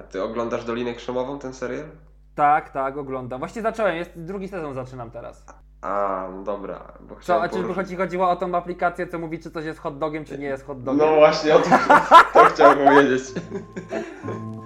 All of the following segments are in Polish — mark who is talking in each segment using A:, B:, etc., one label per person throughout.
A: A ty oglądasz Dolinę Krzemową, ten serial?
B: Tak, tak, oglądam. Właśnie zacząłem, jest drugi sezon zaczynam teraz.
A: A, no dobra. Bo
B: Co, a czy
A: poruszyć-
B: chodzi, chodziło o tą aplikację, co mówi, czy coś jest hot dogiem, czy nie jest hot dogiem?
A: No właśnie, o tym to chciałem powiedzieć.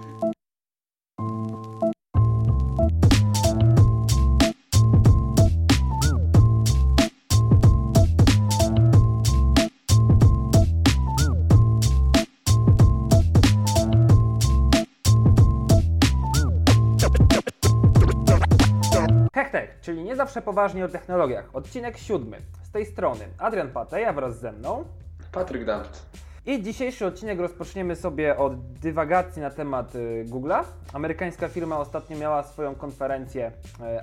B: zawsze poważnie o technologiach. Odcinek siódmy. Z tej strony Adrian Pateja wraz ze mną.
A: Patryk Dampt.
B: I dzisiejszy odcinek rozpoczniemy sobie od dywagacji na temat y, Google'a. Amerykańska firma ostatnio miała swoją konferencję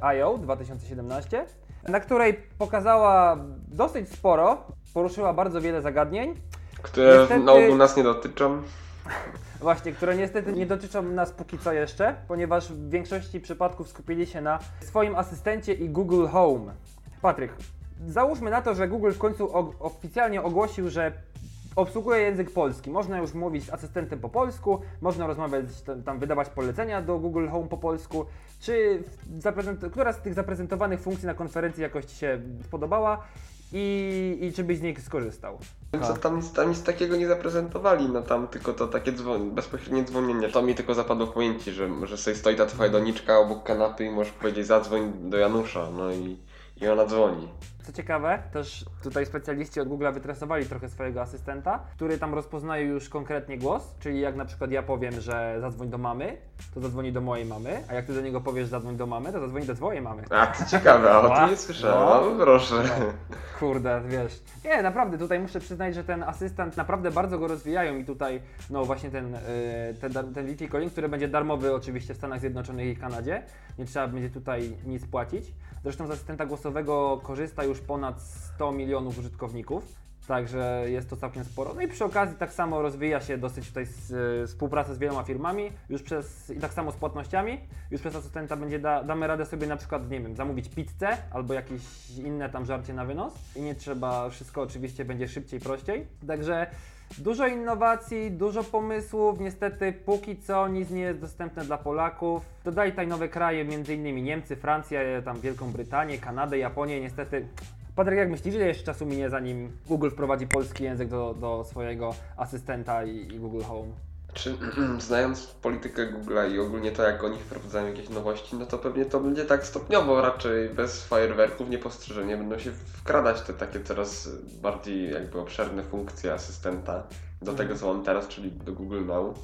B: y, I.O. 2017, na której pokazała dosyć sporo, poruszyła bardzo wiele zagadnień,
A: Które
B: Niestety-
A: na ogół nas nie dotyczą.
B: Właśnie, które niestety nie dotyczą nas póki co jeszcze, ponieważ w większości przypadków skupili się na swoim asystencie i Google Home. Patryk, załóżmy na to, że Google w końcu o- oficjalnie ogłosił, że obsługuje język polski. Można już mówić z asystentem po polsku, można rozmawiać, tam- wydawać polecenia do Google Home po polsku. Czy która z tych zaprezentowanych funkcji na konferencji jakoś Ci się podobała i, i czy byś z niej skorzystał?
A: Co tam, nic- tam nic takiego nie zaprezentowali, no tam tylko to takie dzwon, bezpośrednie dzwonienie. To mi tylko zapadło w pamięci, że, że sobie stoi ta twoja doniczka obok kanapy i możesz powiedzieć zadzwoń do Janusza, no i, i ona dzwoni.
B: Co ciekawe, też tutaj specjaliści od Google wytresowali trochę swojego asystenta, który tam rozpoznaje już konkretnie głos, czyli jak na przykład ja powiem, że zadzwoń do mamy, to zadzwoni do mojej mamy, a jak ty do niego powiesz zadzwoń do mamy, to zadzwoni do twojej mamy.
A: A, to ciekawe, a o tym nie słyszałem, no proszę.
B: Kurde, wiesz. Nie, naprawdę, tutaj muszę przyznać, że ten asystent naprawdę bardzo go rozwijają i tutaj, no właśnie ten, yy, ten, dar- ten VT Calling, który będzie darmowy oczywiście w Stanach Zjednoczonych i Kanadzie. Nie trzeba będzie tutaj nic płacić. Zresztą z asystenta głosowego korzysta już ponad 100 milionów użytkowników. Także jest to całkiem sporo. No i przy okazji tak samo rozwija się dosyć tutaj z, y, współpraca z wieloma firmami, już przez, i tak samo z płatnościami. Już przez asystenta będzie da, damy radę sobie na przykład, nie wiem, zamówić pizzę albo jakieś inne tam żarcie na wynos i nie trzeba, wszystko oczywiście będzie szybciej, prościej. Także dużo innowacji, dużo pomysłów, niestety póki co nic nie jest dostępne dla Polaków. Dodali tutaj nowe kraje, m.in. Niemcy, Francję, tam Wielką Brytanię, Kanadę, Japonię, niestety Patryk, jak myślisz, ile jeszcze czasu minie, zanim Google wprowadzi polski język do, do swojego asystenta i, i Google Home?
A: Czy znając politykę Google'a i ogólnie to, jak oni wprowadzają jakieś nowości, no to pewnie to będzie tak stopniowo, raczej bez fajerwerków, niepostrzeżenie. Będą się wkradać te takie coraz bardziej jakby obszerne funkcje asystenta do tego, co mam teraz, czyli do Google Now.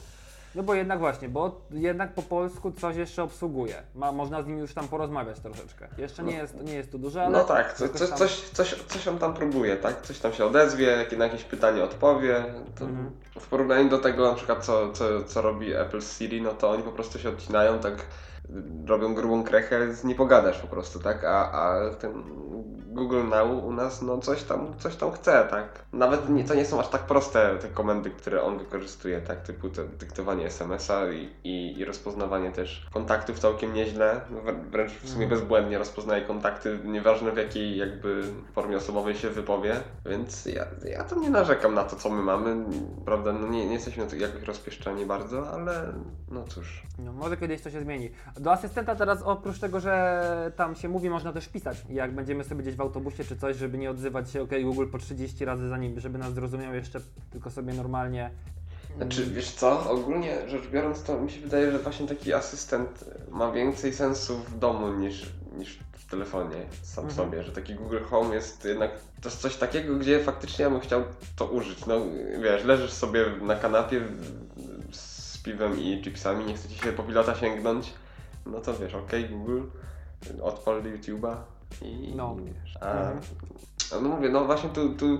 B: No bo jednak właśnie, bo jednak po polsku coś jeszcze obsługuje. Ma, można z nim już tam porozmawiać troszeczkę. Jeszcze nie jest, nie jest to duże, ale...
A: No tak, co, coś,
B: tam-
A: coś, coś, coś on tam próbuje, tak? Coś tam się odezwie, na jakieś pytanie odpowie.
B: Mhm.
A: W porównaniu do tego na przykład co, co, co robi Apple Siri, no to oni po prostu się odcinają, tak robią grubą krechę, nie pogadasz po prostu, tak? A, a ten Google Now u nas no coś tam, coś tam chce, tak? Nawet nie, to nie są aż tak proste te komendy, które on wykorzystuje, tak? Typu te, dyktowanie SMS-a i, i, i rozpoznawanie też kontaktów całkiem nieźle, wr- wręcz w sumie
B: Mhm.
A: bezbłędnie rozpoznaje kontakty, nieważne w jakiej jakby formie osobowej się wypowie, więc ja, ja to nie narzekam na to, co my mamy, prawda? No nie, nie jesteśmy jakoś rozpieszczeni bardzo, ale no cóż.
B: No, może kiedyś to się zmieni. Do asystenta teraz oprócz tego, że tam się mówi, można też pisać. Jak będziemy sobie gdzieś w autobusie czy coś, żeby nie odzywać się OK Google po 30 razy zanim, żeby nas zrozumiał jeszcze, tylko sobie normalnie.
A: Znaczy, wiesz co, ogólnie rzecz biorąc, to mi się wydaje, że właśnie taki asystent ma więcej sensu w domu niż, niż w telefonie sam
B: Mhm.
A: sobie, że taki Google Home jest jednak, to jest coś takiego, gdzie faktycznie ja bym chciał to użyć. No wiesz, leżysz sobie na kanapie z piwem i chipsami, nie chce ci się po pilota sięgnąć, no to wiesz, okej Google, odpal YouTube'a i
B: No.
A: wiesz. A,
B: Mhm.
A: no mówię, no właśnie tu, tu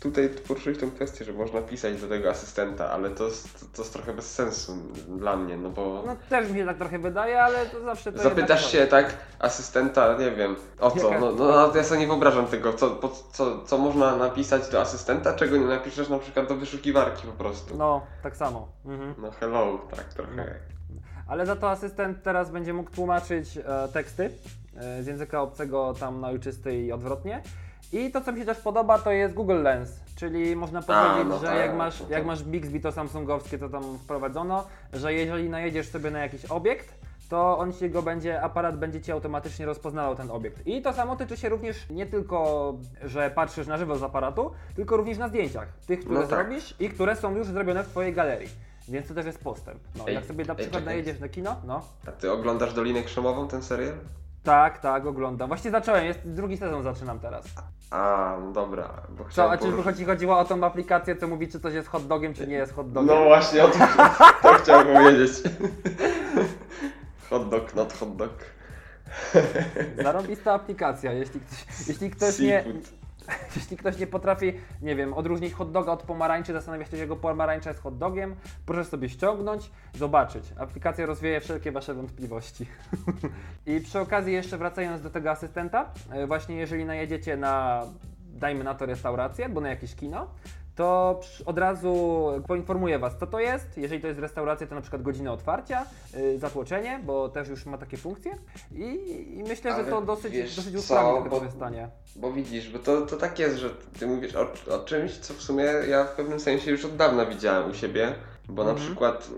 A: tutaj poruszyłeś tę kwestię, że można pisać do tego asystenta, ale to jest, to jest trochę bez sensu dla mnie, no bo
B: No też mi się tak trochę wydaje, ale to zawsze to
A: zapytasz się tak asystenta, nie wiem, o co, no, no no, ja sobie nie wyobrażam tego, co, po, co, co można napisać do asystenta, czego nie napiszesz na przykład do wyszukiwarki po prostu. No,
B: No, tak samo. Mhm.
A: hello, tak trochę.
B: No. Ale za to asystent teraz będzie mógł tłumaczyć e, teksty e, z języka obcego tam na ojczysty i odwrotnie. I to, co mi się też podoba, to jest Google Lens, czyli można powiedzieć,
A: no
B: że
A: tak,
B: jak, masz,
A: no to-
B: jak masz Bixby to samsungowskie, to tam wprowadzono, że jeżeli najedziesz sobie na jakiś obiekt, to on ci go będzie, aparat będzie ci automatycznie rozpoznawał ten obiekt. I to samo tyczy się również nie tylko, że patrzysz na żywo z aparatu, tylko również na zdjęciach, tych, które
A: No tak.
B: zrobisz i które są już zrobione w twojej galerii. Więc to też jest postęp. No,
A: Ej,
B: jak sobie na
A: ej,
B: przykład
A: czekaj.
B: najedziesz na kino, no.
A: A ty oglądasz Dolinę Krzemową, ten serial?
B: Tak, tak, oglądam. Właśnie zacząłem, jest drugi sezon zaczynam teraz.
A: A, no dobra, bo
B: Co, a czy
A: poruszyć-
B: chodzi, chodziło o tą aplikację, co mówi, czy coś jest hot dogiem, czy nie jest hot dogiem?
A: No właśnie, o tym to chciałem powiedzieć. Hot dog, not hot dog.
B: Zarobista aplikacja, jeśli ktoś, jeśli ktoś nie... Jeśli ktoś nie potrafi, nie wiem, odróżnić hot doga od pomarańczy, zastanawia się, że jego pomarańcza jest hot dogiem, proszę sobie ściągnąć, zobaczyć. Aplikacja rozwieje wszelkie Wasze wątpliwości. I przy okazji jeszcze wracając do tego asystenta, e, właśnie jeżeli najedziecie na, dajmy na to restaurację, albo na jakieś kino, to od razu poinformuję Was, co to jest. Jeżeli to jest restauracja, to na przykład godzina otwarcia, y, zatłoczenie, bo też już ma takie funkcje. I, i myślę, że
A: Ale
B: to dosyć, dosyć usprawni to
A: bo-
B: korzystanie.
A: Bo widzisz, bo to, to tak jest, że ty mówisz o, o czymś, co w sumie ja w pewnym sensie już od dawna widziałem u siebie, bo na
B: Mhm.
A: przykład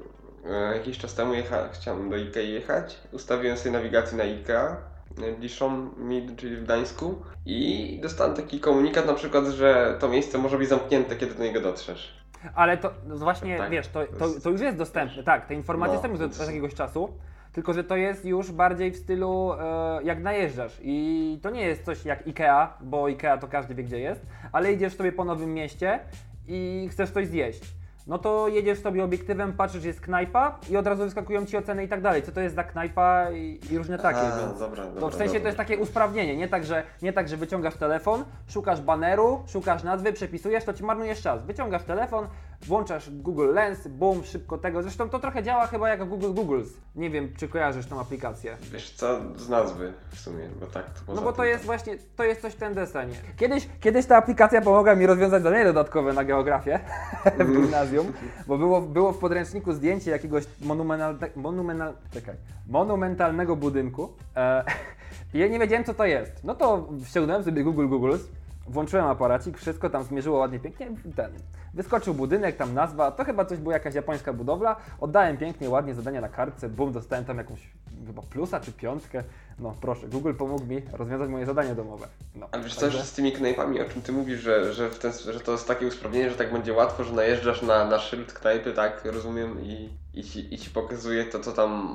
A: e, jakiś czas temu jecha, chciałem do Ikei jechać, ustawiłem sobie nawigację na Ikea, najbliższą mi, czyli w Gdańsku i dostałem taki komunikat na przykład, że to miejsce może być zamknięte, kiedy do niego dotrzesz.
B: Ale to no właśnie,
A: Tak,
B: wiesz, to,
A: to
B: to, już jest dostępne, tak, te informacje
A: No,
B: są już od jakiegoś czasu, tylko że to jest już bardziej w stylu e, jak najeżdżasz i to nie jest coś jak Ikea, bo Ikea to każdy wie gdzie jest, ale idziesz sobie po nowym mieście i chcesz coś zjeść. No to jedziesz sobie obiektywem, patrzysz, jest knajpa i od razu wyskakują ci oceny i tak dalej. Co to jest za knajpa i, i różne takie,
A: A,
B: więc...
A: dobra, dobra,
B: To w sensie to
A: dobra.
B: jest takie usprawnienie, nie tak, że, nie tak, że wyciągasz telefon, szukasz baneru, szukasz nazwy, przepisujesz, to ci marnujesz czas. Wyciągasz telefon, włączasz Google Lens, boom, szybko tego. Zresztą to trochę działa chyba jak Google Googles. Nie wiem, czy kojarzysz tą aplikację.
A: Wiesz co, z nazwy w sumie, bo tak to
B: No bo to jest właśnie, to jest coś w ten desenie. Kiedyś, kiedyś ta aplikacja pomogła mi rozwiązać zadanie dodatkowe na geografię w gimnazjum, bo było, było w podręczniku zdjęcie jakiegoś monumentalne, monumental, czekaj, monumentalnego budynku e, i ja nie wiedziałem co to jest. No to ściągnąłem sobie Google Googles, włączyłem aparacik, wszystko tam zmierzyło ładnie, pięknie, ten, wyskoczył budynek, tam nazwa, to chyba coś była jakaś japońska budowla, oddałem pięknie, ładnie zadania na kartce, bum, dostałem tam jakąś chyba plusa czy piątkę, no proszę, Google pomógł mi rozwiązać moje zadanie domowe. No,
A: Ale wiesz co, że z tymi knajpami, o czym ty mówisz, że, że, ten, że to jest takie usprawnienie, że tak będzie łatwo, że najeżdżasz na, na szyld knajpy, tak, rozumiem, i, i, ci, i ci pokazuje to, co tam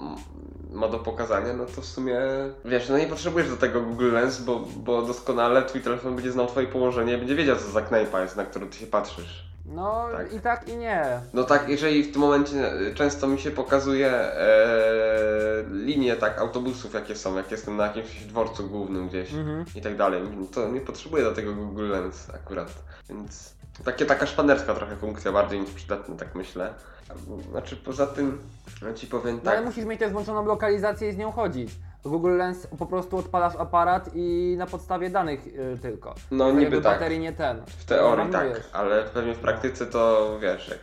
A: ma do pokazania, no to w sumie, wiesz, no nie potrzebujesz do tego Google Lens, bo, bo doskonale twój telefon będzie znał twoje położenie, będzie wiedział, co za knajpa jest, na którą ty się patrzysz.
B: No
A: Tak.
B: i tak i nie.
A: No tak, jeżeli w tym momencie e, często mi się pokazuje e, linie tak autobusów, jakie są, jak jestem na jakimś dworcu głównym gdzieś
B: Mhm.
A: i tak dalej, no to nie potrzebuję do tego Google Lens akurat, więc takie, taka szpanerska trochę funkcja, bardziej niż przydatna, tak myślę. Znaczy poza tym, no ci powiem
B: No
A: tak,
B: ale musisz mieć też włączoną lokalizację i z nią chodzić. Google Lens po prostu odpalasz aparat i na podstawie danych y, tylko.
A: No,
B: Tak
A: niby tak.
B: baterii nie ten.
A: w teorii tak,
B: Marnujesz.
A: ale pewnie w praktyce to wiesz, jak,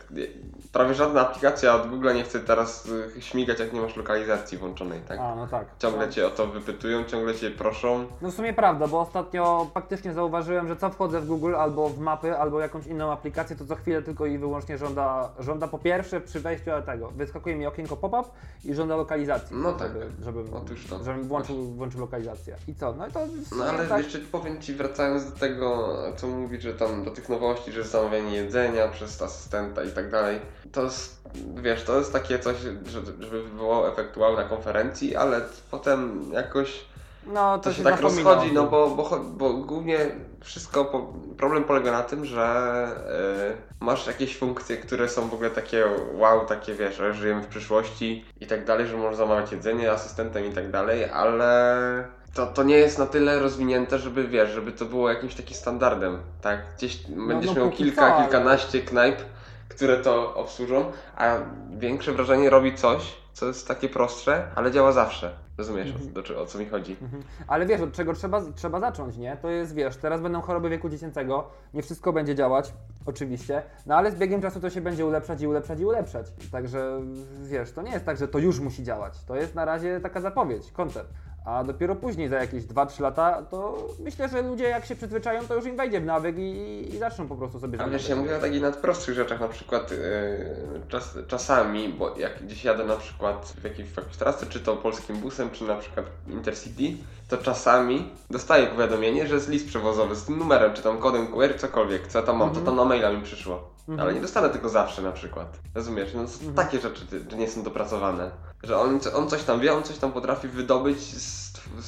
A: prawie żadna aplikacja od Google nie chce teraz y, śmigać, jak nie masz lokalizacji włączonej, tak?
B: A, no tak.
A: Ciągle
B: No.
A: cię o to wypytują, ciągle cię proszą.
B: No w sumie prawda, bo ostatnio faktycznie zauważyłem, że co wchodzę w Google albo w mapy, albo jakąś inną aplikację, to co chwilę tylko i wyłącznie żąda, żąda po pierwsze przy wejściu do tego, wyskakuje mi okienko pop-up i żąda lokalizacji.
A: No tak.
B: Żeby, żebym,
A: Otóż to.
B: żebym włączył, włączył lokalizację. I co? No i to
A: No ale
B: tak,
A: jeszcze powiem Ci, wracając do tego, co mówisz, że tam do tych nowości, że zamawianie jedzenia przez asystenta i tak dalej, to jest, wiesz, to jest takie coś, że, żeby wywołało efekt wow na konferencji, ale potem jakoś
B: no,
A: to się
B: się
A: tak
B: zapomina
A: rozchodzi,
B: tym.
A: no bo, bo, bo głównie wszystko, po, problem polega na tym, że y, masz jakieś funkcje, które są w ogóle takie wow, takie wiesz, że żyjemy w przyszłości i tak dalej, że możesz zamawiać jedzenie asystentem i tak dalej, ale to, to nie jest na tyle rozwinięte, żeby wiesz, żeby to było jakimś takim standardem, tak? Gdzieś będziesz
B: no
A: miał
B: póki
A: kilka,
B: ale-
A: kilkanaście knajp, które to obsłużą, a większe wrażenie robi coś, co jest takie prostsze, ale działa zawsze. Rozumiesz, o, do, czego- o co mi chodzi?
B: Mhm. Ale wiesz, od czego trzeba, trzeba zacząć, nie? To jest, wiesz, teraz będą choroby wieku dziecięcego, nie wszystko będzie działać, oczywiście, no ale z biegiem czasu to się będzie ulepszać i ulepszać i ulepszać. Także, wiesz, to nie jest tak, że to już musi działać. To jest na razie taka zapowiedź, koncept. A dopiero później, za jakieś 2-3 lata, to myślę, że ludzie jak się przyzwyczają, to już im wejdzie w nawyk i, i zaczną po prostu sobie
A: A wiesz, ja mówię o takich nadprostszych rzeczach, na przykład yy, czas, czasami, bo jak gdzieś jadę na przykład w jakiejś, w jakiejś trasy, czy to polskim busem, czy na przykład Intercity, to czasami dostaję powiadomienie, że jest list przewozowy z tym numerem, czy tam kodem QR, cokolwiek, co ja tam mam, to tam na maila mi przyszło.
B: Mhm.
A: Ale nie dostanę tego zawsze na przykład. Rozumiesz? No, są takie rzeczy, że nie są dopracowane. Że on, on coś tam wie, on coś tam potrafi wydobyć z,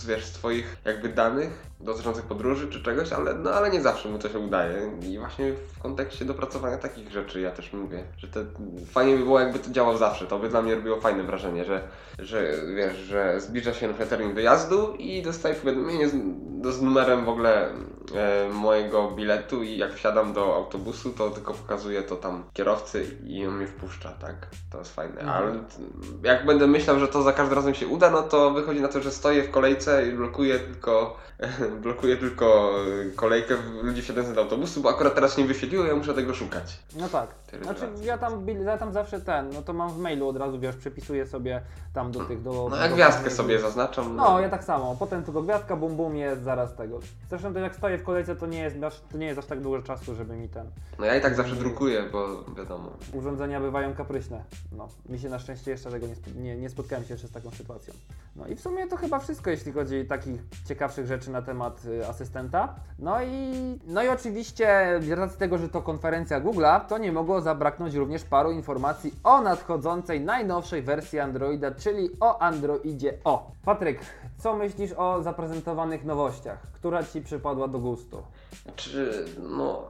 A: wiesz, z twoich jakby danych dotyczących podróży czy czegoś, ale, no, ale nie zawsze mu to się udaje. I właśnie w kontekście dopracowania takich rzeczy ja też mówię, że te, fajnie by było jakby to działało zawsze. To by dla mnie robiło fajne wrażenie, że, że wiesz, że zbliża się na termin dojazdu i dostaję powiadomienie z, do, z numerem w ogóle e, mojego biletu i jak wsiadam do autobusu, to tylko pokazuje to tam kierowcy i on mnie wpuszcza, tak? To jest fajne.
B: Mhm.
A: Ale jak będę myślał, że to za każdym razem się uda, no to wychodzi na to, że stoję w kolejce i blokuję tylko, blokuję tylko kolejkę ludzi wsiadających do autobusu, bo akurat teraz nie wyświetliło, ja muszę tego szukać.
B: No tak. Znaczy ja tam, ja tam zawsze ten, no to mam w mailu od razu, wiesz, przepisuję sobie tam do tych, do...
A: No jak
B: do
A: gwiazdkę sobie zaznaczam.
B: No, ja tak samo. Potem tylko gwiazdka, bum bum jest zaraz tego. Zresztą to jak stoję w kolejce, to nie jest, aż- to nie jest aż tak dużo czasu, żeby mi ten...
A: no ja i tak zawsze drukuję, bo wiadomo.
B: Urządzenia bywają kapryśne. No, mi się na szczęście jeszcze tego nie, nie, nie spotkałem się jeszcze z taką sytuacją. No i w sumie to chyba wszystko, jeśli chodzi o takich ciekawszych rzeczy na temat y, asystenta. No i, no i oczywiście z racji tego, że to konferencja Google'a, to nie mogło zabraknąć również paru informacji o nadchodzącej najnowszej wersji Androida, czyli o Androidzie O. Patryk, co myślisz o zaprezentowanych nowościach? Która Ci przypadła do gustu?
A: Czy no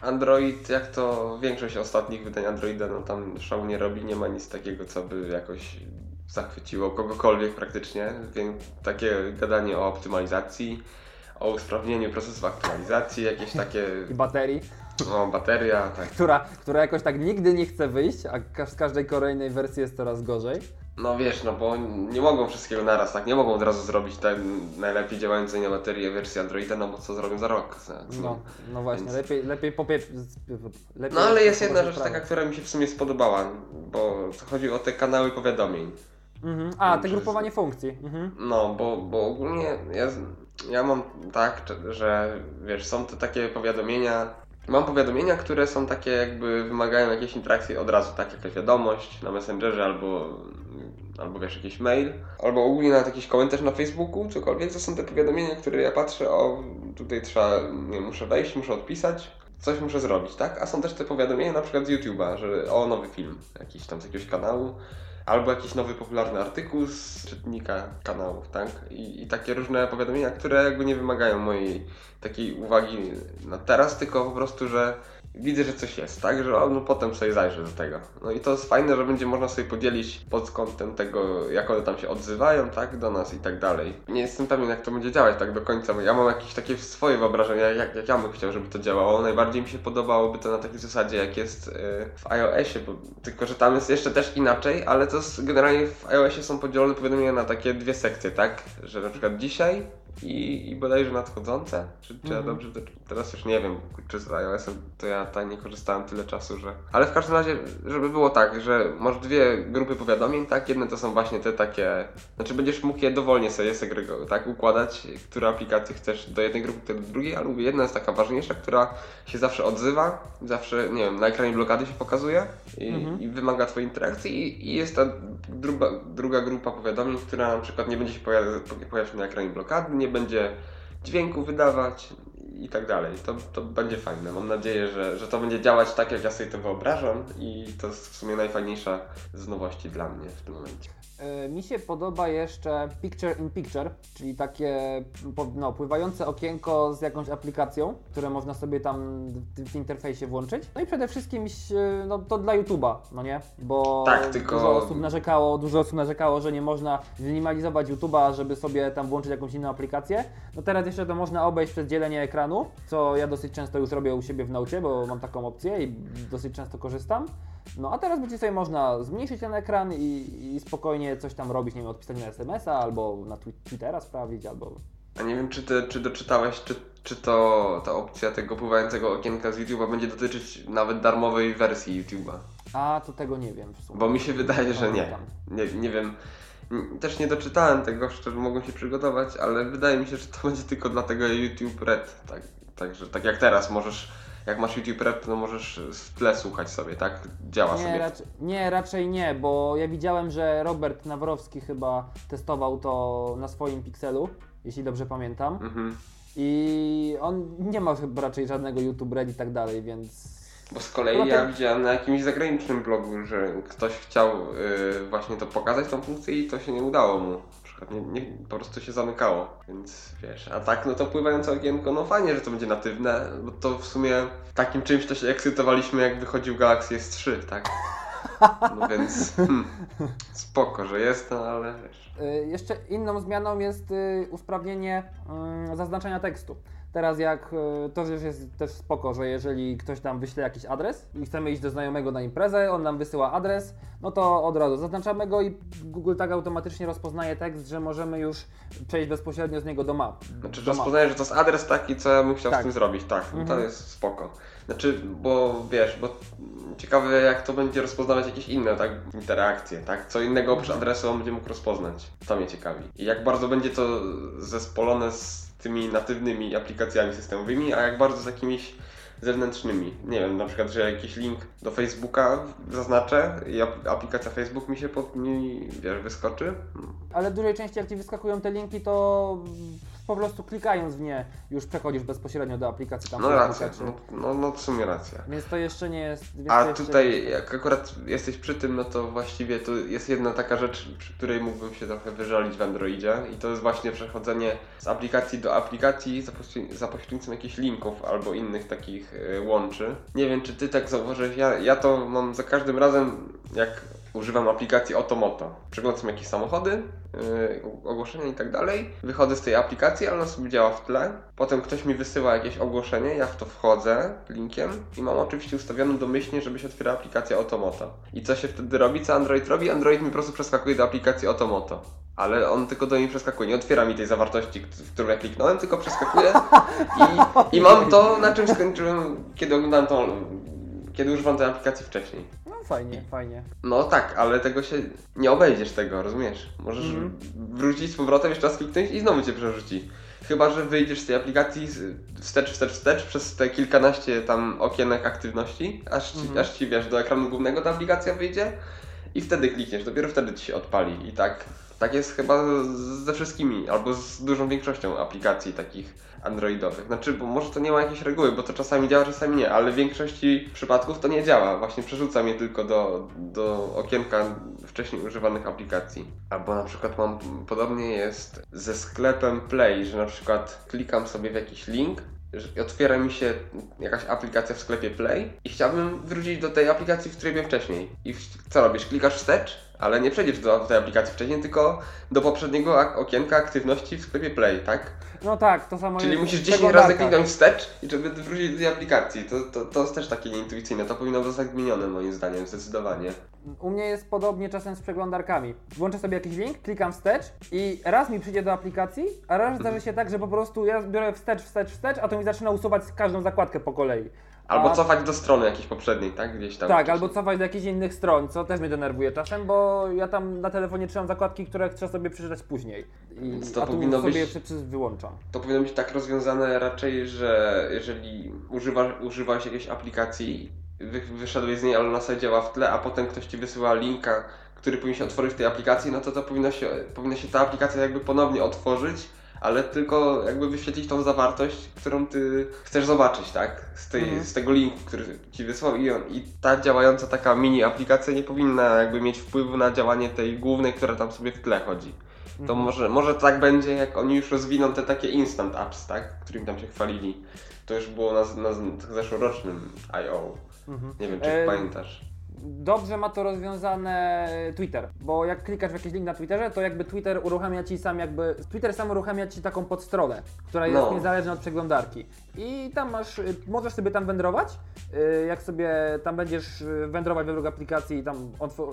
A: Android, jak to większość ostatnich wydań Androida, no tam szału nie robi, nie ma nic takiego, co by jakoś zachwyciło kogokolwiek praktycznie. Więc takie gadanie o optymalizacji, o usprawnieniu procesu aktualizacji, jakieś takie,
B: I baterii?
A: no bateria, tak.
B: która, która jakoś tak nigdy nie chce wyjść, a z każdej kolejnej wersji jest coraz gorzej.
A: No wiesz, no bo nie mogą wszystkiego naraz, tak? Nie mogą od razu zrobić ten najlepiej działającej na baterię wersji Androida, no bo co zrobią za rok? tak?
B: No, no właśnie,
A: Więc-
B: lepiej, lepiej popie... Lepiej
A: No ale jest jedna rzecz
B: popie-
A: taka, która mi się w sumie spodobała, bo chodzi o te kanały powiadomień.
B: Mhm. A, te grupowanie funkcji. Mhm.
A: No, bo, bo ogólnie ja, ja mam tak, że wiesz, są to takie powiadomienia. Mam powiadomienia, które są takie jakby wymagają jakiejś interakcji od razu, tak? Jakaś wiadomość na Messengerze albo, albo wiesz, jakiś mail, albo ogólnie nawet jakiś komentarz na Facebooku, cokolwiek. To są te powiadomienia, które ja patrzę, o tutaj trzeba, nie muszę wejść, muszę odpisać, coś muszę zrobić, tak? A są też te powiadomienia na przykład z YouTube'a, że o nowy film, jakiś tam z jakiegoś kanału, albo jakiś nowy popularny artykuł z czytnika kanałów, tak? I, I takie różne powiadomienia, które jakby nie wymagają mojej takiej uwagi na teraz, tylko po prostu, że widzę, że coś jest, tak? Że no potem sobie zajrzę do tego. No i to jest fajne, że będzie można sobie podzielić pod kątem tego, jak one tam się odzywają, tak? Do nas i tak dalej. Nie jestem pewien, jak to będzie działać tak do końca, bo ja mam jakieś takie swoje wyobrażenia, jak, jak ja bym chciał, żeby to działało. Najbardziej mi się podobałoby to na takiej zasadzie, jak jest y, w iOSie, bo, tylko że tam jest jeszcze też inaczej, ale to jest, generalnie w iOSie są podzielone powiadomienia na takie dwie sekcje, tak? Że na przykład dzisiaj i, i bodajże nadchodzące. Czy, czy ja
B: Mhm.
A: dobrze to, teraz już nie wiem, czy z iOS-em to ja tak nie korzystałem tyle czasu, że. Ale w każdym razie, żeby było tak, że masz dwie grupy powiadomień, tak? Jedne to są właśnie te takie. Znaczy będziesz mógł je dowolnie sobie segregować, tak? Układać, które aplikacje chcesz do jednej grupy, które do drugiej, ale jedna jest taka ważniejsza, która się zawsze odzywa, zawsze, nie wiem, na ekranie blokady się pokazuje i,
B: Mhm.
A: i wymaga Twojej interakcji i, i jest ta druga, druga grupa powiadomień, która na przykład nie będzie się pojawiać, pojawiać na ekranie blokady, nie będzie dźwięku wydawać i tak dalej. To, to będzie fajne. Mam nadzieję, że, że to będzie działać tak, jak ja sobie to wyobrażam i to jest w sumie najfajniejsza z nowości dla mnie w tym momencie.
B: E, Mi się podoba jeszcze Picture in Picture, czyli takie no, pływające okienko z jakąś aplikacją, które można sobie tam w, w interfejsie włączyć. No i przede wszystkim e, no, to dla YouTube'a, no nie? Bo
A: Tak, tylko-
B: dużo osób narzekało, dużo osób narzekało, że nie można zminimalizować YouTube'a, żeby sobie tam włączyć jakąś inną aplikację. No teraz jeszcze to można obejść przez dzielenie ekranu, co ja dosyć często już robię u siebie w Naucie, bo mam taką opcję i dosyć często korzystam. No a teraz będzie sobie można zmniejszyć ten ekran i, i spokojnie coś tam robić, nie wiem, odpisać na SMS-a albo na twi- Twittera sprawdzić, albo...
A: A nie wiem, czy, ty, czy doczytałeś, czy, czy to ta opcja tego pływającego okienka z YouTube'a będzie dotyczyć nawet darmowej wersji YouTube'a.
B: A, to tego nie wiem w sumie.
A: Bo mi się wydaje, że nie. Nie, nie wiem. Też nie doczytałem tego, szczerze mogą się przygotować, ale wydaje mi się, że to będzie tylko dlatego YouTube Red. Tak, także tak jak teraz możesz, jak masz YouTube Red, to możesz w tle słuchać sobie, tak? Działa
B: Nie,
A: sobie.
B: raczej, nie, raczej nie, bo ja widziałem, że Robert Nawrowski chyba testował to na swoim Pixelu, jeśli dobrze pamiętam.
A: Mhm.
B: I on nie ma raczej żadnego YouTube Red i tak dalej, więc.
A: Bo z kolei
B: Poza
A: ja
B: tym-
A: widziałem na jakimś zagranicznym blogu, że ktoś chciał y, właśnie to pokazać, tą funkcję i to się nie udało mu. Nie, nie, po prostu się zamykało, więc wiesz. A tak, no to pływające okienko, no fajnie, że to będzie natywne, bo to w sumie takim czymś to się ekscytowaliśmy, jak wychodził Galaxy S3, tak? No więc hmm, spoko, że jest, no ale wiesz.
B: Y, Jeszcze inną zmianą jest y, usprawnienie y, zaznaczania tekstu. Teraz jak y, to już jest też spoko, że jeżeli ktoś nam wyśle jakiś adres i chcemy iść do znajomego na imprezę, on nam wysyła adres, no to od razu zaznaczamy go i Google tak automatycznie rozpoznaje tekst, że możemy już przejść bezpośrednio z niego do map.
A: Znaczy,
B: do map.
A: rozpoznaję, że to jest adres taki, co ja bym chciał
B: Tak.
A: z tym zrobić, tak, no to
B: Mhm.
A: jest spoko. Znaczy, bo wiesz, bo ciekawe jak to będzie rozpoznawać jakieś inne, tak, interakcje, tak, co innego oprócz
B: Mhm.
A: adresu on będzie mógł rozpoznać. To mnie ciekawi. I jak bardzo będzie to zespolone z tymi natywnymi aplikacjami systemowymi, a jak bardzo z jakimiś zewnętrznymi. Nie wiem, na przykład, że jakiś link do Facebooka zaznaczę i ap- aplikacja Facebook mi się pod, mi, wiesz, wyskoczy.
B: Ale w dużej części jak Ci wyskakują te linki, to po prostu klikając w nie już przechodzisz bezpośrednio do aplikacji tam
A: No racja, no, no, no w sumie racja.
B: Więc to jeszcze nie jest...
A: A tutaj,
B: nie-
A: jak akurat jesteś przy tym, no to właściwie to jest jedna taka rzecz, przy której mógłbym się trochę wyżalić w Androidzie i to jest właśnie przechodzenie z aplikacji do aplikacji za, pośredni- za pośrednictwem jakichś linków albo innych takich y, łączy. Nie wiem, czy ty tak zauważyłeś, ja, ja to mam za każdym razem, jak używam aplikacji Otomoto. Przeglądam jakieś samochody, yy, ogłoszenia i tak dalej. Wychodzę z tej aplikacji, ale ona sobie działa w tle. Potem ktoś mi wysyła jakieś ogłoszenie, ja w to wchodzę linkiem i mam oczywiście ustawioną domyślnie, żeby się otwierała aplikacja Otomoto. I co się wtedy robi? Co Android robi? Android mi po prostu przeskakuje do aplikacji Otomoto. Ale on tylko do niej przeskakuje, nie otwiera mi tej zawartości, w którą ja kliknąłem, tylko przeskakuje i, i mam to, na czym skończyłem, kiedy oglądałem tą, kiedy używam tej aplikacji wcześniej.
B: No fajnie, fajnie.
A: No tak, ale tego się nie obejdziesz tego, rozumiesz? Możesz
B: Mhm.
A: wrócić z powrotem, jeszcze raz kliknąć i znowu cię przerzuci. Chyba, że wyjdziesz z tej aplikacji wstecz, wstecz, wstecz przez te kilkanaście tam okienek aktywności, aż ci,
B: Mhm.
A: aż ci wiesz, do ekranu głównego ta aplikacja wyjdzie i wtedy klikniesz, dopiero wtedy ci się odpali. I tak, tak jest chyba ze wszystkimi, albo z dużą większością aplikacji takich androidowych. Znaczy, bo może to nie ma jakiejś reguły, bo to czasami działa, czasami nie, ale w większości przypadków to nie działa. Właśnie przerzuca mnie tylko do, do okienka wcześniej używanych aplikacji. Albo na przykład mam, podobnie jest ze sklepem Play, że na przykład klikam sobie w jakiś link, że otwiera mi się jakaś aplikacja w sklepie Play i chciałbym wrócić do tej aplikacji, w której byłem wcześniej. I co robisz? Klikasz wstecz, ale nie przejdziesz do tej aplikacji wcześniej, tylko do poprzedniego okienka aktywności w sklepie Play, tak?
B: No tak, to samo
A: Czyli
B: jest
A: musisz
B: w
A: 10
B: przeglądarkach.
A: razy kliknąć wstecz, i żeby wrócić do tej aplikacji. To, to, to jest też takie nieintuicyjne. To powinno zostać zmienione moim zdaniem, zdecydowanie.
B: U mnie jest podobnie czasem z przeglądarkami. Włączę sobie jakiś link, klikam wstecz i raz mi przyjdzie do aplikacji, a raz zdarzy się tak, że po prostu ja biorę wstecz, wstecz, wstecz, a to mi zaczyna usuwać każdą zakładkę po kolei.
A: Albo
B: A-
A: cofać do strony jakiejś poprzedniej, tak? Gdzieś tam.
B: Tak,
A: wcześniej.
B: albo cofać do jakichś innych stron, co też mnie denerwuje czasem, bo ja tam na telefonie trzymam zakładki, które chcę sobie przeczytać później. I,
A: Więc to
B: a tu
A: powinno
B: sobie
A: być-
B: przy- przy- wyłączam.
A: To powinno być tak rozwiązane raczej, że jeżeli używasz, używałeś jakiejś aplikacji, wy, wyszedłeś z niej, ale ona sobie działa w tle, a potem ktoś ci wysyła linka, który powinien się otworzyć w tej aplikacji, no to to powinno się, powinna się ta aplikacja jakby ponownie otworzyć, ale tylko jakby wyświetlić tą zawartość, którą ty chcesz zobaczyć, tak? Z, tej,
B: Mhm.
A: z tego linku, który ci wysłał i, on, i ta działająca taka mini aplikacja nie powinna jakby mieć wpływu na działanie tej głównej, która tam sobie w tle chodzi. To
B: Mhm.
A: może, może tak będzie, jak oni już rozwiną te takie instant apps, tak? Którymi tam się chwalili. To już było na, na zeszłorocznym I.O.
B: Mhm.
A: Nie wiem, czy
B: E,
A: pamiętasz.
B: Dobrze ma to rozwiązane Twitter, bo jak klikasz w jakiś link na Twitterze, to jakby Twitter uruchamia ci sam jakby, Twitter sam uruchamia ci taką podstronę, która jest
A: No.
B: niezależna od przeglądarki. I tam masz, y, możesz sobie tam wędrować, y, jak sobie tam będziesz y, wędrować według aplikacji, tam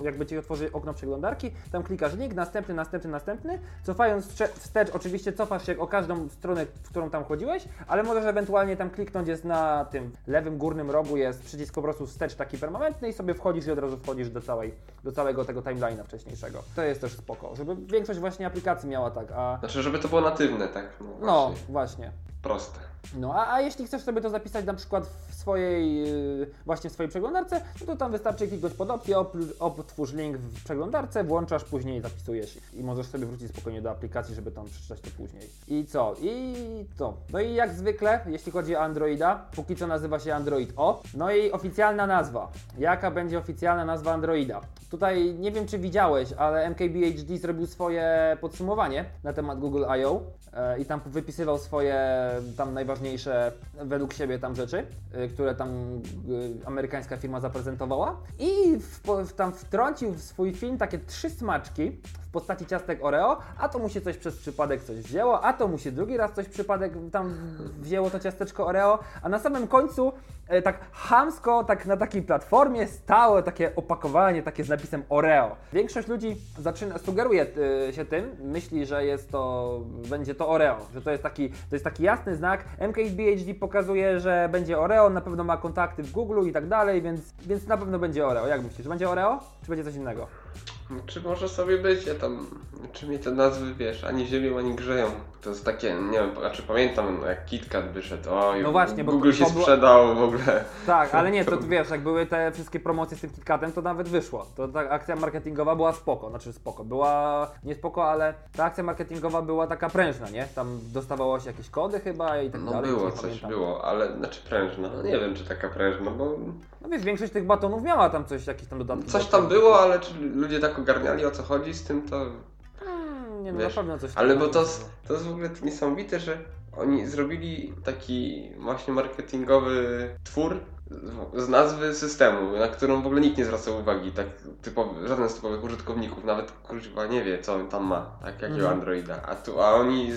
B: jakby ci otworzy okno przeglądarki, tam klikasz link, następny, następny, następny, cofając wstecz, oczywiście cofasz się o każdą stronę, w którą tam chodziłeś, ale możesz ewentualnie tam kliknąć, jest na tym lewym górnym rogu jest przycisk po prostu wstecz taki permanentny i sobie wchodzisz wchodzisz i od razu wchodzisz do, całej, do całego tego timeline'a wcześniejszego. To jest też spoko, żeby większość właśnie aplikacji miała tak, a
A: Znaczy, żeby to było natywne, tak? No,
B: no
A: właśnie.
B: właśnie.
A: Proste.
B: No, a, a jeśli chcesz sobie to zapisać na przykład w swojej, yy, właśnie w swojej przeglądarce, no to tam wystarczy kliknąć pod opcję, op, otwórz link w przeglądarce, włączasz, później zapisujesz i możesz sobie wrócić spokojnie do aplikacji, żeby tam przeczytać to później. I co? I co? No i jak zwykle, jeśli chodzi o Androida, póki co nazywa się Android O. No i oficjalna nazwa. Jaka będzie oficjalna nazwa Androida? Tutaj nie wiem, czy widziałeś, ale MKBHD zrobił swoje podsumowanie na temat Google I.O. e, i tam wypisywał swoje tam najważniejsze według siebie tam rzeczy, e, które tam e, amerykańska firma zaprezentowała i w, w, tam wtrącił w swój film takie trzy smaczki postaci ciastek Oreo, a to mu się coś przez przypadek coś wzięło, a to mu się drugi raz coś przypadek tam wzięło to ciasteczko Oreo, a na samym końcu e, tak chamsko, tak na takiej platformie stało takie opakowanie takie z napisem Oreo. Większość ludzi zaczyna, sugeruje e, się tym, myśli, że jest to, będzie to Oreo, że to jest taki, to jest taki jasny znak. MKBHD pokazuje, że będzie Oreo, na pewno ma kontakty w Google i tak dalej, więc, więc na pewno będzie Oreo. Jak myślisz, będzie Oreo, czy będzie coś innego?
A: Czy może sobie być, ja tam, czy mnie te nazwy, wiesz, ani ziemią, ani grzeją. To jest takie, nie wiem, znaczy pamiętam jak KitKat wyszedł, oj,
B: No właśnie, bo
A: Google się
B: było-
A: sprzedał w ogóle.
B: Tak, ale nie, to wiesz, jak były te wszystkie promocje z tym KitKatem, to nawet wyszło. To ta akcja marketingowa była spoko, znaczy spoko, była nie spoko, ale ta akcja marketingowa była taka prężna, nie? Tam dostawało się jakieś kody chyba i tak
A: No
B: dalej.
A: było
B: nie
A: coś,
B: pamiętam.
A: było, ale znaczy prężna, no nie wiem czy taka prężna, bo
B: No wiesz, większość tych batonów miała tam coś, jakieś tam dodatki.
A: coś tam było, ale czy ludzie tak ogarniali o co chodzi z tym, to
B: Hmm, nie no,
A: wiesz,
B: na pewno coś
A: Ale bo to, to jest w ogóle niesamowite, że oni zrobili taki właśnie marketingowy twór z- nazwy systemu, na którą w ogóle nikt nie zwraca uwagi, tak typowy, żaden z typowych użytkowników, nawet kurwa nie wie co on tam ma, tak jakiego
B: Mhm.
A: Androida. A tu, a oni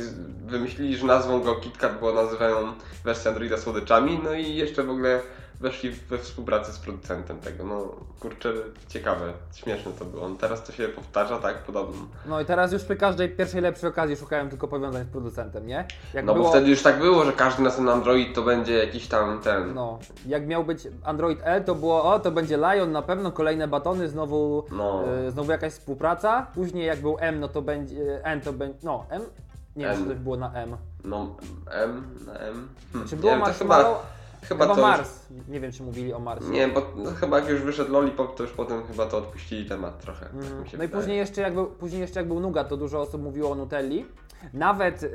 A: wymyślili, że nazwą go KitKat, bo nazywają wersję Androida słodyczami, no i jeszcze w ogóle weszli we współpracę z producentem tego. No kurczę, ciekawe, śmieszne to było. Teraz to się powtarza, tak, podobno.
B: No i teraz już przy każdej pierwszej lepszej okazji szukałem tylko powiązań z producentem, nie? Jak
A: No bo wtedy już tak było, że każdy następny Android to będzie jakiś tam ten.
B: No, jak miał być Android L, to było, o, to będzie Lion na pewno, kolejne batony, znowu,
A: No.
B: e, znowu jakaś współpraca. Później jak był M, no to będzie, N to będzie, no, M? Nie wiem, czy to było na M.
A: No, M na M. Hmm,
B: Czy
A: nie
B: było
A: wiem,
B: Marshmallow?
A: Chyba,
B: Chyba
A: to
B: Mars. Nie wiem, czy mówili o Marsie.
A: Nie, bo no, chyba jak już wyszedł Lollipop, to już potem chyba to odpuścili temat trochę. Tak
B: Mhm. No i
A: wydaje.
B: później jeszcze, jak był, później jeszcze jak był Nougat, to dużo osób mówiło o Nutelli. Nawet
A: było,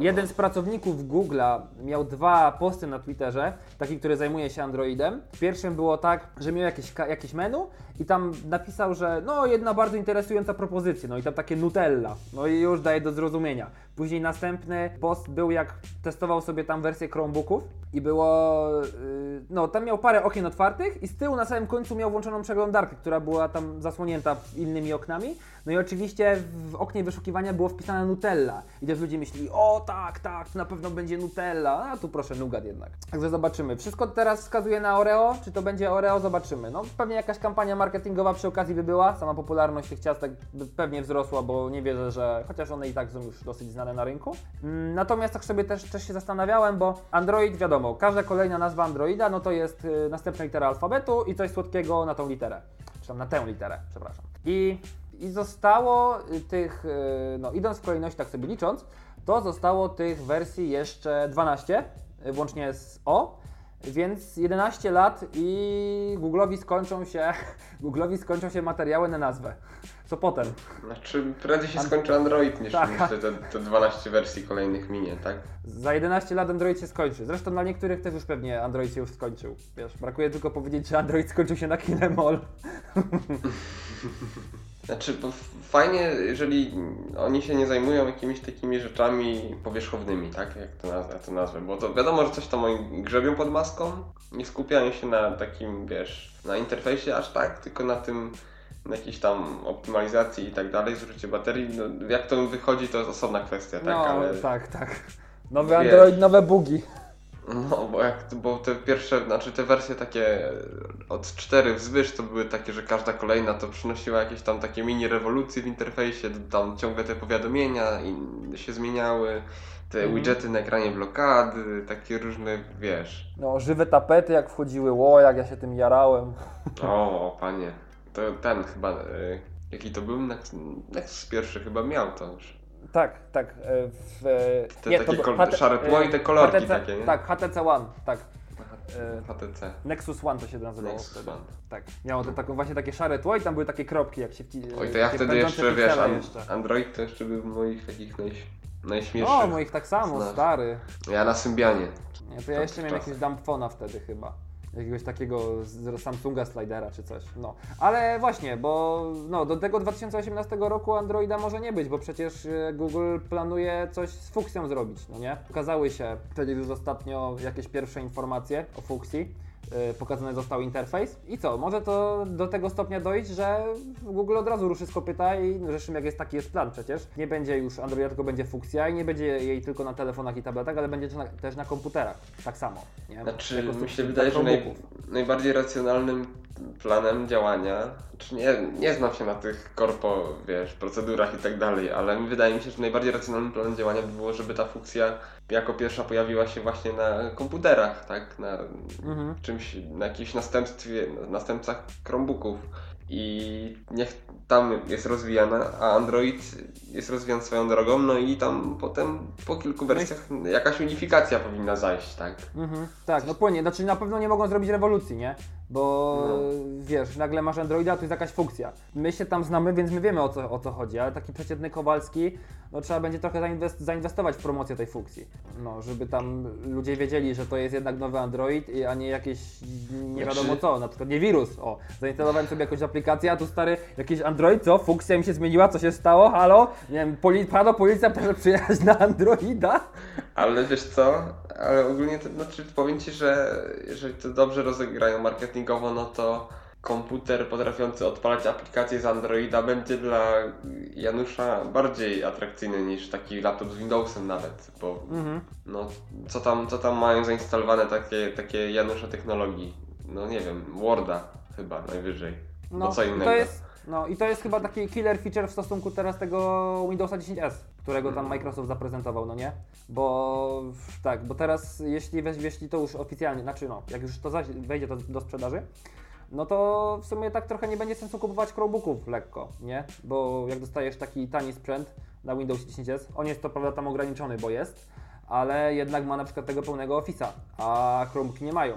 B: jeden z pracowników Google'a miał dwa posty na Twitterze, taki, który zajmuje się Androidem. W pierwszym było tak, że miał jakieś, jakieś menu i tam napisał, że no jedna bardzo interesująca propozycja, no i tam takie Nutella, no i już daje do zrozumienia. Później następny post był jak testował sobie tam wersję Chromebooków i było, yy, no tam miał parę okien otwartych i z tyłu na samym końcu miał włączoną przeglądarkę, która była tam zasłonięta innymi oknami. No i oczywiście w oknie wyszukiwania było wpisane Nutella. I też ludzie myśleli, o tak, tak, to na pewno będzie Nutella. A tu proszę, Nougat jednak. Także zobaczymy. Wszystko teraz wskazuje na Oreo. Czy to będzie Oreo? Zobaczymy. No pewnie jakaś kampania marketingowa przy okazji by była. Sama popularność tych ciastek by pewnie wzrosła, bo nie wierzę, że chociaż one i tak są już dosyć znane na rynku. Mm, Natomiast tak sobie też, też się zastanawiałem, bo Android, wiadomo, każda kolejna nazwa Androida, no to jest y, następna litera alfabetu i coś słodkiego na tą literę. Czy tam na tę literę, przepraszam. I, i zostało y, tych, y, no idąc w kolejności, tak sobie licząc, to zostało tych wersji jeszcze 12, y, włącznie z O. Więc 11 lat i Google'owi skończą się, Google'owi skończą się materiały na nazwę. Co potem?
A: Znaczy, prędzej się skończy Android niż,
B: Tak.
A: te, te 12 wersji kolejnych minie, tak?
B: Za 11 lat Android się skończy. Zresztą dla niektórych też już pewnie Android się już skończył. Wiesz, brakuje tylko powiedzieć, że Android skończył się na Kinemol.
A: Znaczy, fajnie, jeżeli oni się nie zajmują jakimiś takimi rzeczami powierzchownymi, tak? Jak to nazwę, to nazwę. Bo to wiadomo, że coś tam oni grzebią pod maską, nie skupiają się na takim, wiesz, na interfejsie aż tak, tylko na tym, na jakiejś tam optymalizacji i tak dalej, zużycie baterii. No, jak to wychodzi, to jest osobna kwestia, tak?
B: no,
A: Ale
B: tak, tak. Nowy. Android, nowe bugi.
A: No, bo, jak, bo te pierwsze, znaczy te wersje takie od 4 wzwyż to były takie, że każda kolejna to przynosiła jakieś tam takie mini rewolucje w interfejsie, tam ciągle te powiadomienia i się zmieniały, te
B: Mhm.
A: widgety na ekranie blokady, takie różne, wiesz.
B: No, żywe tapety jak wchodziły, ło, jak ja się tym jarałem.
A: O, o panie, to ten chyba, y, jaki to był? Next, Next pierwszy chyba miał to już.
B: Tak, tak. e, W,
A: Te
B: nie,
A: takie
B: to- HT
A: szare tło i te kolorki
B: HTC,
A: takie, nie?
B: Tak, HTC One, tak. E,
A: HTC.
B: Nexus One to się nazywało
A: Nexus
B: wtedy.
A: One.
B: Tak. Miało to taką, właśnie takie szare tło i tam były takie kropki, jak się wci...
A: Oj, to ja wtedy jeszcze, wiesz, an-
B: jeszcze.
A: Android to jeszcze był w moich takich naj, najśmielszych.
B: O, moich tak samo,
A: Znasz.
B: stary.
A: Ja na Symbianie.
B: Nie, to ja jeszcze miałem jakiegoś dumbfona wtedy chyba. Jakiegoś takiego z Samsunga slidera czy coś. No. Ale właśnie, bo no, do tego 2018 roku Androida może nie być, bo przecież e, Google planuje coś z Fuchsią zrobić, no nie? Ukazały się wtedy już ostatnio jakieś pierwsze informacje o Fuchsji. E, Pokazany został interfejs i co? Może to do tego stopnia dojść, że Google od razu ruszy z kopyta i zresztą jak jest taki jest plan przecież. Nie będzie już Androida, tylko będzie Fuchsia i nie będzie jej tylko na telefonach i tabletach, ale będzie też na, też na komputerach. Tak samo. Nie?
A: Znaczy, mi się wydaje, że naj, najbardziej racjonalnym planem działania, czy nie, nie znam się na tych korpo, wiesz, procedurach i tak dalej, ale wydaje mi się, że najbardziej racjonalnym planem działania by było, żeby ta funkcja jako pierwsza pojawiła się właśnie na komputerach, tak, na
B: Mhm.
A: czymś, na jakimś następstwie, następcach Chromebooków i niech tam jest rozwijana, a Android jest rozwijany swoją drogą, no i tam potem po kilku wersjach jakaś unifikacja powinna zajść, tak?
B: Mhm, tak, no płynie. Znaczy na pewno nie mogą zrobić rewolucji, nie? Bo
A: No.
B: wiesz, nagle masz Androida, to jest jakaś funkcja. My się tam znamy, więc my wiemy o co, o co chodzi, ale taki przeciętny Kowalski, no trzeba będzie trochę zainwest- zainwestować w promocję tej funkcji. No, żeby tam ludzie wiedzieli, że to jest jednak nowy Android, a nie jakieś nie
A: Znaczy-
B: wiadomo co, na przykład nie wirus. O, zainstalowałem sobie jakąś aplikację, a tu stary, jakiś Android, co? Funkcja mi się zmieniła, co się stało? Halo? Nie wiem, poli- pano policja, proszę przyjechać na Androida?
A: Ale wiesz co? Ale ogólnie to znaczy powiem ci, że jeżeli to dobrze rozegrają marketingowo, no to komputer potrafiący odpalać aplikacje z Androida będzie dla Janusza bardziej atrakcyjny niż taki laptop z Windowsem nawet, bo
B: Mhm.
A: no co tam, co tam mają zainstalowane takie, takie Janusza technologii? No nie wiem, Worda chyba najwyżej. No, co innego.
B: To jest, no i to jest chyba taki killer feature w stosunku teraz tego Windowsa 10S, którego tam Microsoft zaprezentował, no nie? Bo tak, bo teraz jeśli, jeśli to już oficjalnie, znaczy no, jak już to wejdzie to do sprzedaży, no to w sumie tak trochę nie będzie sensu kupować Chromebooków lekko, nie? Bo jak dostajesz taki tani sprzęt na Windows 10S, on jest to prawda tam ograniczony, bo jest, ale jednak ma na przykład tego pełnego Office'a, a Chromebooki nie mają.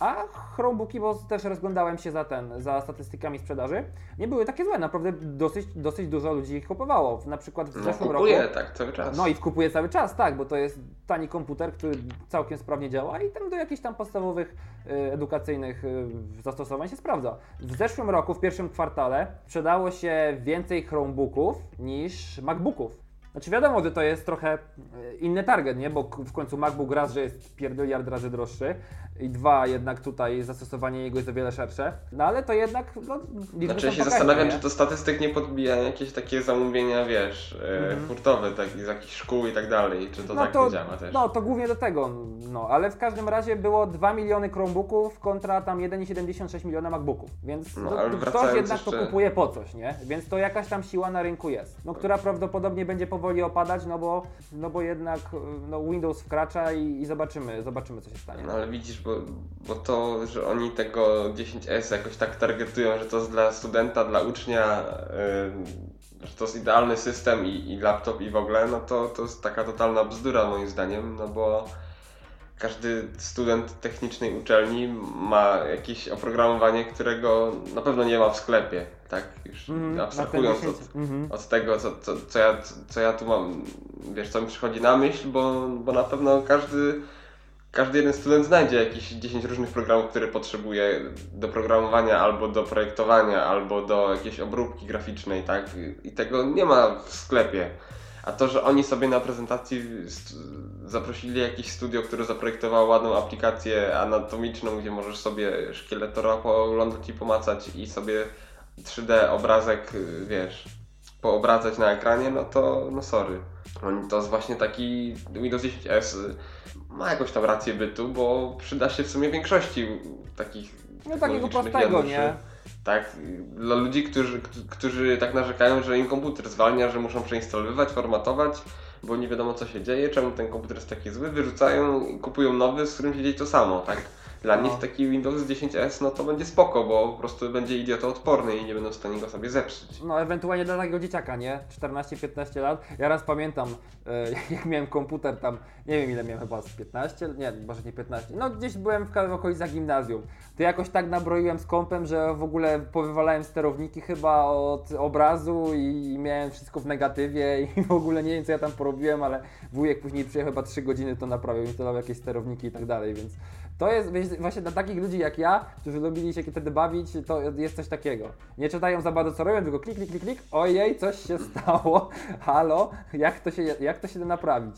B: A Chromebooki, bo też rozglądałem się za ten, za statystykami sprzedaży, nie były takie złe, naprawdę dosyć, dosyć dużo ludzi ich kupowało. Na przykład w
A: No
B: zeszłym
A: kupuje
B: roku.
A: tak cały czas.
B: No i kupuje cały czas, tak, bo to jest tani komputer, który całkiem sprawnie działa i tam do jakichś tam podstawowych y, edukacyjnych y, zastosowań się sprawdza. W zeszłym roku, w pierwszym kwartale, sprzedało się więcej Chromebooków niż MacBooków. Znaczy wiadomo, że to jest trochę y, inny target, nie? Bo w końcu MacBook raz, że jest pierdyliard razy droższy i dwa, jednak tutaj zastosowanie jego jest o wiele szersze. No ale to jednak, no,
A: Znaczy ja się
B: pokaźne,
A: zastanawiam,
B: nie?
A: czy to statystyk nie podbija jakieś takie zamówienia, wiesz, e,
B: Mhm.
A: hurtowe, tak, z jakichś szkół i tak dalej, czy to
B: no
A: tak
B: to,
A: nie działa też?
B: No to głównie do tego, no ale w każdym razie było 2 miliony Chromebooków kontra tam 1,76 miliona MacBooków, więc
A: No,
B: to, ktoś jednak to
A: jeszcze-
B: kupuje po coś, nie? Więc to jakaś tam siła na rynku jest, no która prawdopodobnie będzie powoli opadać, no bo, no bo jednak no, Windows wkracza i, i zobaczymy, zobaczymy co się stanie.
A: No ale widzisz, bo, bo to, że oni tego 10S jakoś tak targetują, że to jest dla studenta, dla ucznia, yy, że to jest idealny system i, i laptop i w ogóle, no to, to jest taka totalna bzdura moim zdaniem, no bo każdy student technicznej uczelni ma jakieś oprogramowanie, którego na pewno nie ma w sklepie, tak? Już
B: ten
A: abstrahując
B: 10
A: od,
B: mhm.
A: od tego, co, co, co, ja, co ja tu mam, wiesz, co mi przychodzi na myśl, bo, bo na pewno każdy, każdy jeden student znajdzie jakieś 10 różnych programów, które potrzebuje do programowania, albo do projektowania, albo do jakiejś obróbki graficznej, tak? I tego nie ma w sklepie. A to, że oni sobie na prezentacji zaprosili jakieś studio, które zaprojektowało ładną aplikację anatomiczną, gdzie możesz sobie szkieletora pooglądać i pomacać i sobie 3D obrazek, wiesz, poobracać na ekranie, no to no sorry. Oni to jest właśnie taki Windows 10S y, ma jakąś tam rację bytu, bo przyda się w sumie większości takich
B: No takiego prostego, nie?
A: Tak, dla ludzi, którzy, którzy tak narzekają, że im komputer zwalnia, że muszą przeinstalowywać, formatować, bo nie wiadomo co się dzieje, czemu ten komputer jest taki zły, wyrzucają i kupują nowy, z którym się dzieje to samo, tak? Dla
B: No.
A: nich taki Windows 10S, no to będzie spoko, bo po prostu będzie idiotoodporny i nie będą w stanie go sobie zepsuć.
B: No ewentualnie dla takiego dzieciaka, nie? 14-15 lat. Ja raz pamiętam, e, jak miałem komputer tam, nie wiem ile miałem chyba z 15, nie, może nie 15. No gdzieś byłem w w okolicach gimnazjum. To jakoś tak nabroiłem z kompem, że w ogóle powywalałem sterowniki chyba od obrazu i miałem wszystko w negatywie i w ogóle nie wiem co ja tam porobiłem, ale wujek później przyjechał chyba 3 godziny to naprawił, instalował jakieś sterowniki i tak dalej, więc to jest właśnie dla takich ludzi jak ja, którzy lubili się wtedy bawić, to jest coś takiego. Nie czytają za bardzo co robią, tylko klik, klik, klik, klik, ojej, coś się stało, halo, jak to się, jak to się da naprawić?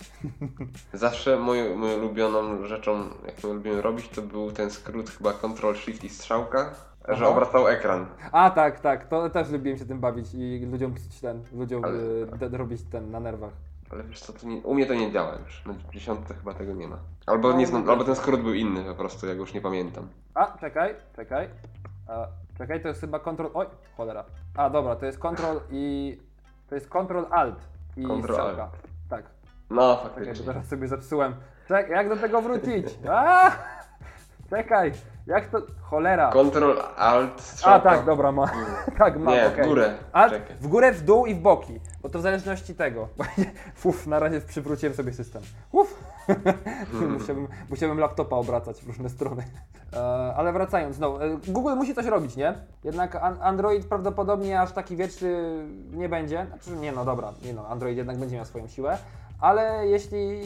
A: Zawsze moją, moją ulubioną rzeczą, jak my lubimy robić, to był ten skrót chyba Ctrl Shift i strzałka, że
B: Aha.
A: obracał ekran.
B: A tak, tak, to też lubiłem się tym bawić i ludziom ten, ludziom
A: Ale-
B: de- robić ten na nerwach.
A: Ale wiesz co, to nie, u mnie to nie działa już. Na dziesiątce chyba tego nie ma. Albo,
B: No,
A: nie znam,
B: no.
A: albo ten skrót był inny po prostu, ja go już nie pamiętam.
B: A, czekaj, czekaj. A, czekaj, to jest chyba Ctrl. Oj, cholera. A, dobra, to jest Ctrl i. To jest Ctrl Alt i
A: Ctrl
B: strzałka.
A: Alt.
B: Tak.
A: No,
B: Czekaj,
A: faktycznie.
B: teraz sobie zepsułem. Czek, jak do tego wrócić? A! Czekaj, jak to. Cholera.
A: Ctrl Alt
B: A,
A: strzałka.
B: tak, dobra, ma. Tak, mam,
A: Nie,
B: okej.
A: w górę.
B: A
A: Czekaj.
B: w górę, w dół i w boki. Bo to w zależności tego. Uf, na razie przywróciłem sobie system. Uf. musiałbym, musiałbym laptopa obracać w różne strony. E, ale wracając, no, Google musi coś robić, nie? Jednak an Android prawdopodobnie aż taki wieczny nie będzie. Znaczy, nie no, dobra, nie no, Android jednak będzie miał swoją siłę. Ale jeśli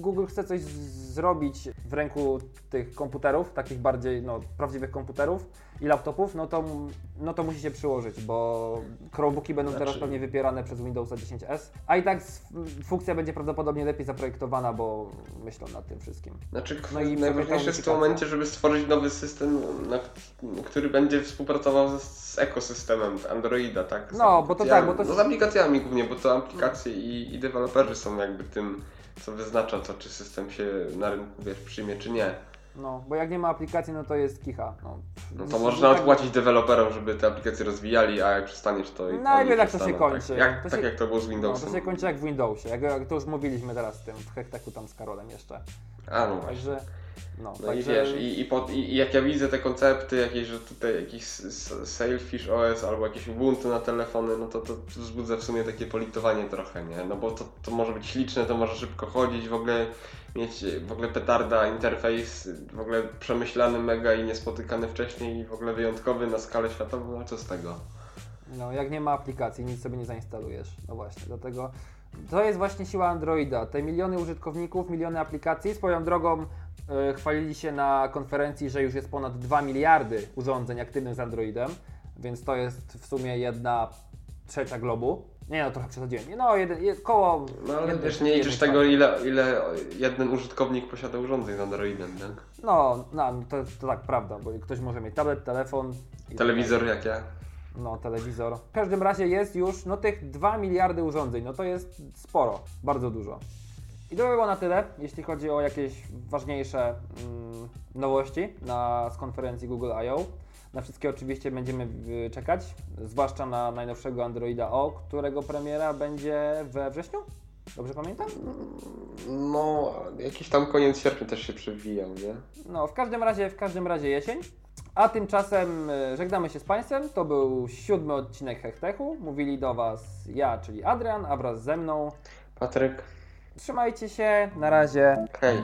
B: Google chce coś zrobić w ręku tych komputerów, takich bardziej no, prawdziwych komputerów i laptopów, no to, no to musi się przyłożyć, bo Chromebooki będą
A: Znaczy-
B: teraz pewnie wypierane przez Windowsa 10S, a i tak funkcja będzie prawdopodobnie lepiej zaprojektowana, bo myślą nad tym wszystkim.
A: Znaczy,
B: No i
A: najważniejsze jest w tym momencie, żeby stworzyć nowy system, na, który będzie współpracował z, z ekosystemem Androida, tak? Z
B: No, bo to tak, bo to-
A: No z aplikacjami głównie, bo to aplikacje i, i deweloperzy są jakby tym, co wyznacza to, czy system się na rynku, wiesz, przyjmie, czy nie.
B: No, bo jak nie ma aplikacji, no to jest kicha. No,
A: No to można
B: tak-
A: odpłacić deweloperom, żeby te aplikacje rozwijali, a jak przestaniesz, to... i
B: No i
A: oni
B: wiesz, jak to się
A: przestaną,
B: kończy.
A: Tak, jak,
B: To
A: tak
B: się-
A: jak to było z
B: No,
A: Windowsem.
B: to się kończy jak w Windowsie, jak, jak to już mówiliśmy teraz z tym, w hekteku tam z Karolem jeszcze.
A: A, no właśnie.
B: Także, no,
A: No
B: także...
A: i wiesz, i, i, pod, i, i jak ja widzę te koncepty, jakieś, że tutaj jakiś Sailfish OS albo jakieś Ubuntu na telefony, no to to wzbudza w sumie takie politowanie trochę, nie? No bo to, to może być śliczne, to może szybko chodzić, w ogóle mieć w ogóle petarda, interfejs, w ogóle przemyślany mega i niespotykany wcześniej i w ogóle wyjątkowy na skalę światową, no ale co z tego?
B: No, jak nie ma aplikacji, nic sobie nie zainstalujesz. No właśnie, dlatego to jest właśnie siła Androida. Te miliony użytkowników, miliony aplikacji. Swoją drogą e, chwalili się na konferencji, że już jest ponad 2 miliardy urządzeń aktywnych z Androidem, więc to jest w sumie jedna trzecia globu. Nie no, trochę przesadziłem. No, jeden, je, koło...
A: No ale wiesz, nie liczysz tego, ile, ile jeden użytkownik posiada urządzeń z Androidem, tak?
B: No, no to, to tak prawda, bo ktoś może mieć tablet, telefon... tak
A: Telewizor
B: dalej.
A: jak ja.
B: No, telewizor. W każdym razie jest już no, tych 2 miliardy urządzeń. No to jest sporo, bardzo dużo. I to by było na tyle, jeśli chodzi o jakieś ważniejsze mm, nowości na, z konferencji Google I.O. Na wszystkie oczywiście będziemy y, czekać, zwłaszcza na najnowszego Androida O, którego premiera będzie we wrześniu? Dobrze pamiętam?
A: No, jakiś tam koniec sierpnia też się przewijał, nie?
B: No, w każdym razie, w każdym razie jesień. A tymczasem y, żegnamy się z Państwem. To był siódmy odcinek Hechtechu. Mówili do Was ja, czyli Adrian, a wraz ze mną
A: Patryk,
B: Trzymajcie się, na razie.
A: hej.